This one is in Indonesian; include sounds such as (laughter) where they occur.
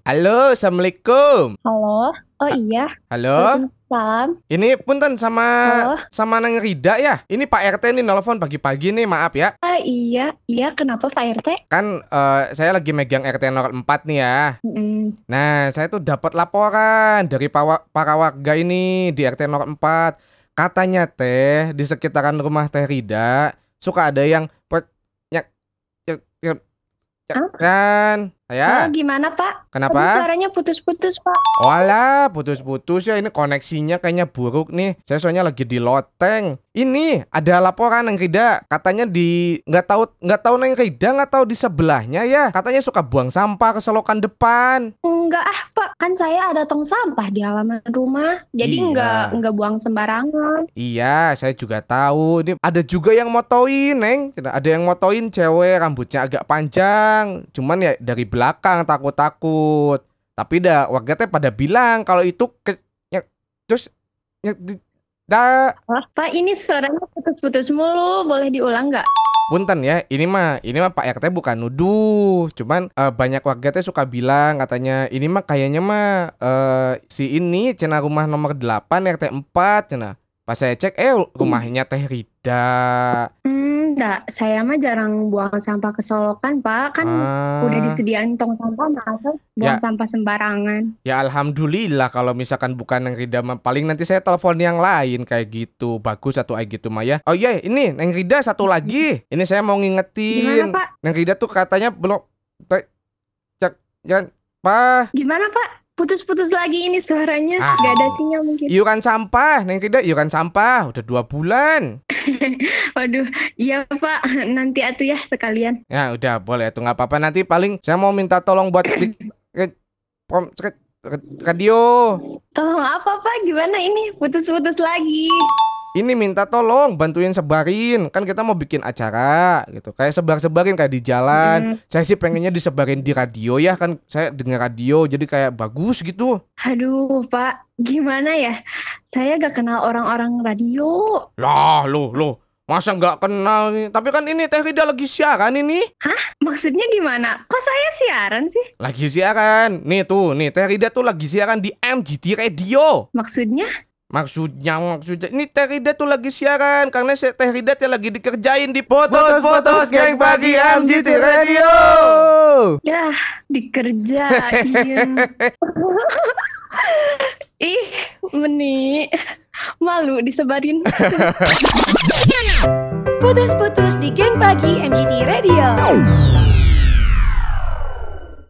Halo, assalamualaikum. Halo. Oh iya. Halo. Salam. Ini punten sama Halo. sama Nang Rida ya. Ini Pak RT nih nelfon pagi-pagi nih, maaf ya. Ah, iya. Iya, kenapa Pak RT? Kan eh, saya lagi megang RT 04 nih ya. Mm, Nah, saya tuh dapat laporan dari pawa- para warga ini di RT 04. Katanya teh di sekitaran rumah Teh Rida suka ada yang per- nyak- nyak- nyak- nyak- kan ya Oh, gimana Pak? Tadi kenapa suaranya putus-putus Pak. Walah, putus-putus ya ini koneksinya kayaknya buruk nih. Saya soalnya lagi di loteng. Ini ada laporan Neng Rida, katanya di nggak tahu nggak tahu Neng Rida nggak tahu di sebelahnya ya. Katanya suka buang sampah ke selokan depan. Enggak ah Pak, kan saya ada tong sampah di halaman rumah. Jadi Iya. enggak enggak buang sembarangan. Iya, saya juga tahu. Ini ada juga yang motoin, Neng. Ada yang motoin cewek rambutnya agak panjang. Cuman ya dari belakang takut-takut. Tapi dah warga teh pada bilang kalau itu ke, ya, terus ya, di- Pak, ini suaranya putus-putus mulu. Boleh diulang nggak? Punten ya, ini mah ini mah Pak RT bukan nuduh, cuman eh, banyak warga teh suka bilang katanya ini mah kayaknya mah eh, si ini cina rumah nomor 8 RT 4 cina. Pas saya cek eh rumahnya Teh Rida. Enggak. Saya mah jarang buang sampah ke solokan, Pak. Kan Ah, udah disediain tong sampah, masa buang Ya. sampah sembarangan. Ya alhamdulillah kalau misalkan bukan Neng Rida paling nanti saya telepon yang lain kayak gitu. Bagus satu kayak gitu mah ya. Oh iya, ini Neng Rida satu lagi. Ini saya mau ngingetin. Gimana, Pak? Neng Rida tuh katanya belum cek jangan Pak Gimana, Pak? Putus-putus lagi ini suaranya. Ah. Nggak ada sinyal mungkin. Iuran sampah, Neng Rida iuran sampah udah dua bulan. (laughs) Waduh, iya Pak, nanti atuh ya sekalian. Ya udah boleh tuh nggak apa-apa nanti paling saya mau minta tolong buat (coughs) radio. Tolong apa Pak? Gimana ini? Putus-putus lagi. Ini minta tolong bantuin sebarin kan kita mau bikin acara gitu kayak sebar-sebarin kayak di jalan. Hmm, Saya sih pengennya disebarin di radio ya kan saya dengar radio jadi kayak bagus gitu. aduh Pak, gimana ya? Saya gak kenal orang-orang radio. Lah lo lo masa nggak kenal nih? Tapi kan ini Teh Rida lagi siaran ini. Maksudnya gimana? Kok saya siaran sih? Lagi siaran. Nih tuh, nih Teh Rida tuh lagi siaran di MGT Radio. Maksudnya? Maksudnya, maksudnya ini Teh Rida tuh lagi siaran karena si Teh Rida tuh lagi dikerjain di fotos-fotos geng pagi MGT Radio. Ya, dikerjain. (laughs) Meni. (laughs) Malu disebarin. (laughs) Putus-putus di geng pagi MGT Radio.